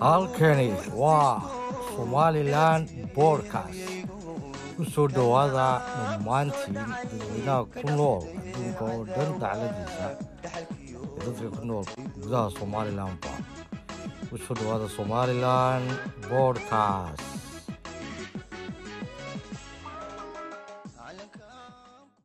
halkani waa somalilan boodhkas ku soo dhowaada dhammaantiin dadweynaha ku nool adduunka oo dhan dacladiisa. Ee dadka ku nool gudaha somalilanba ku soo dhowaada somalilan boodhkas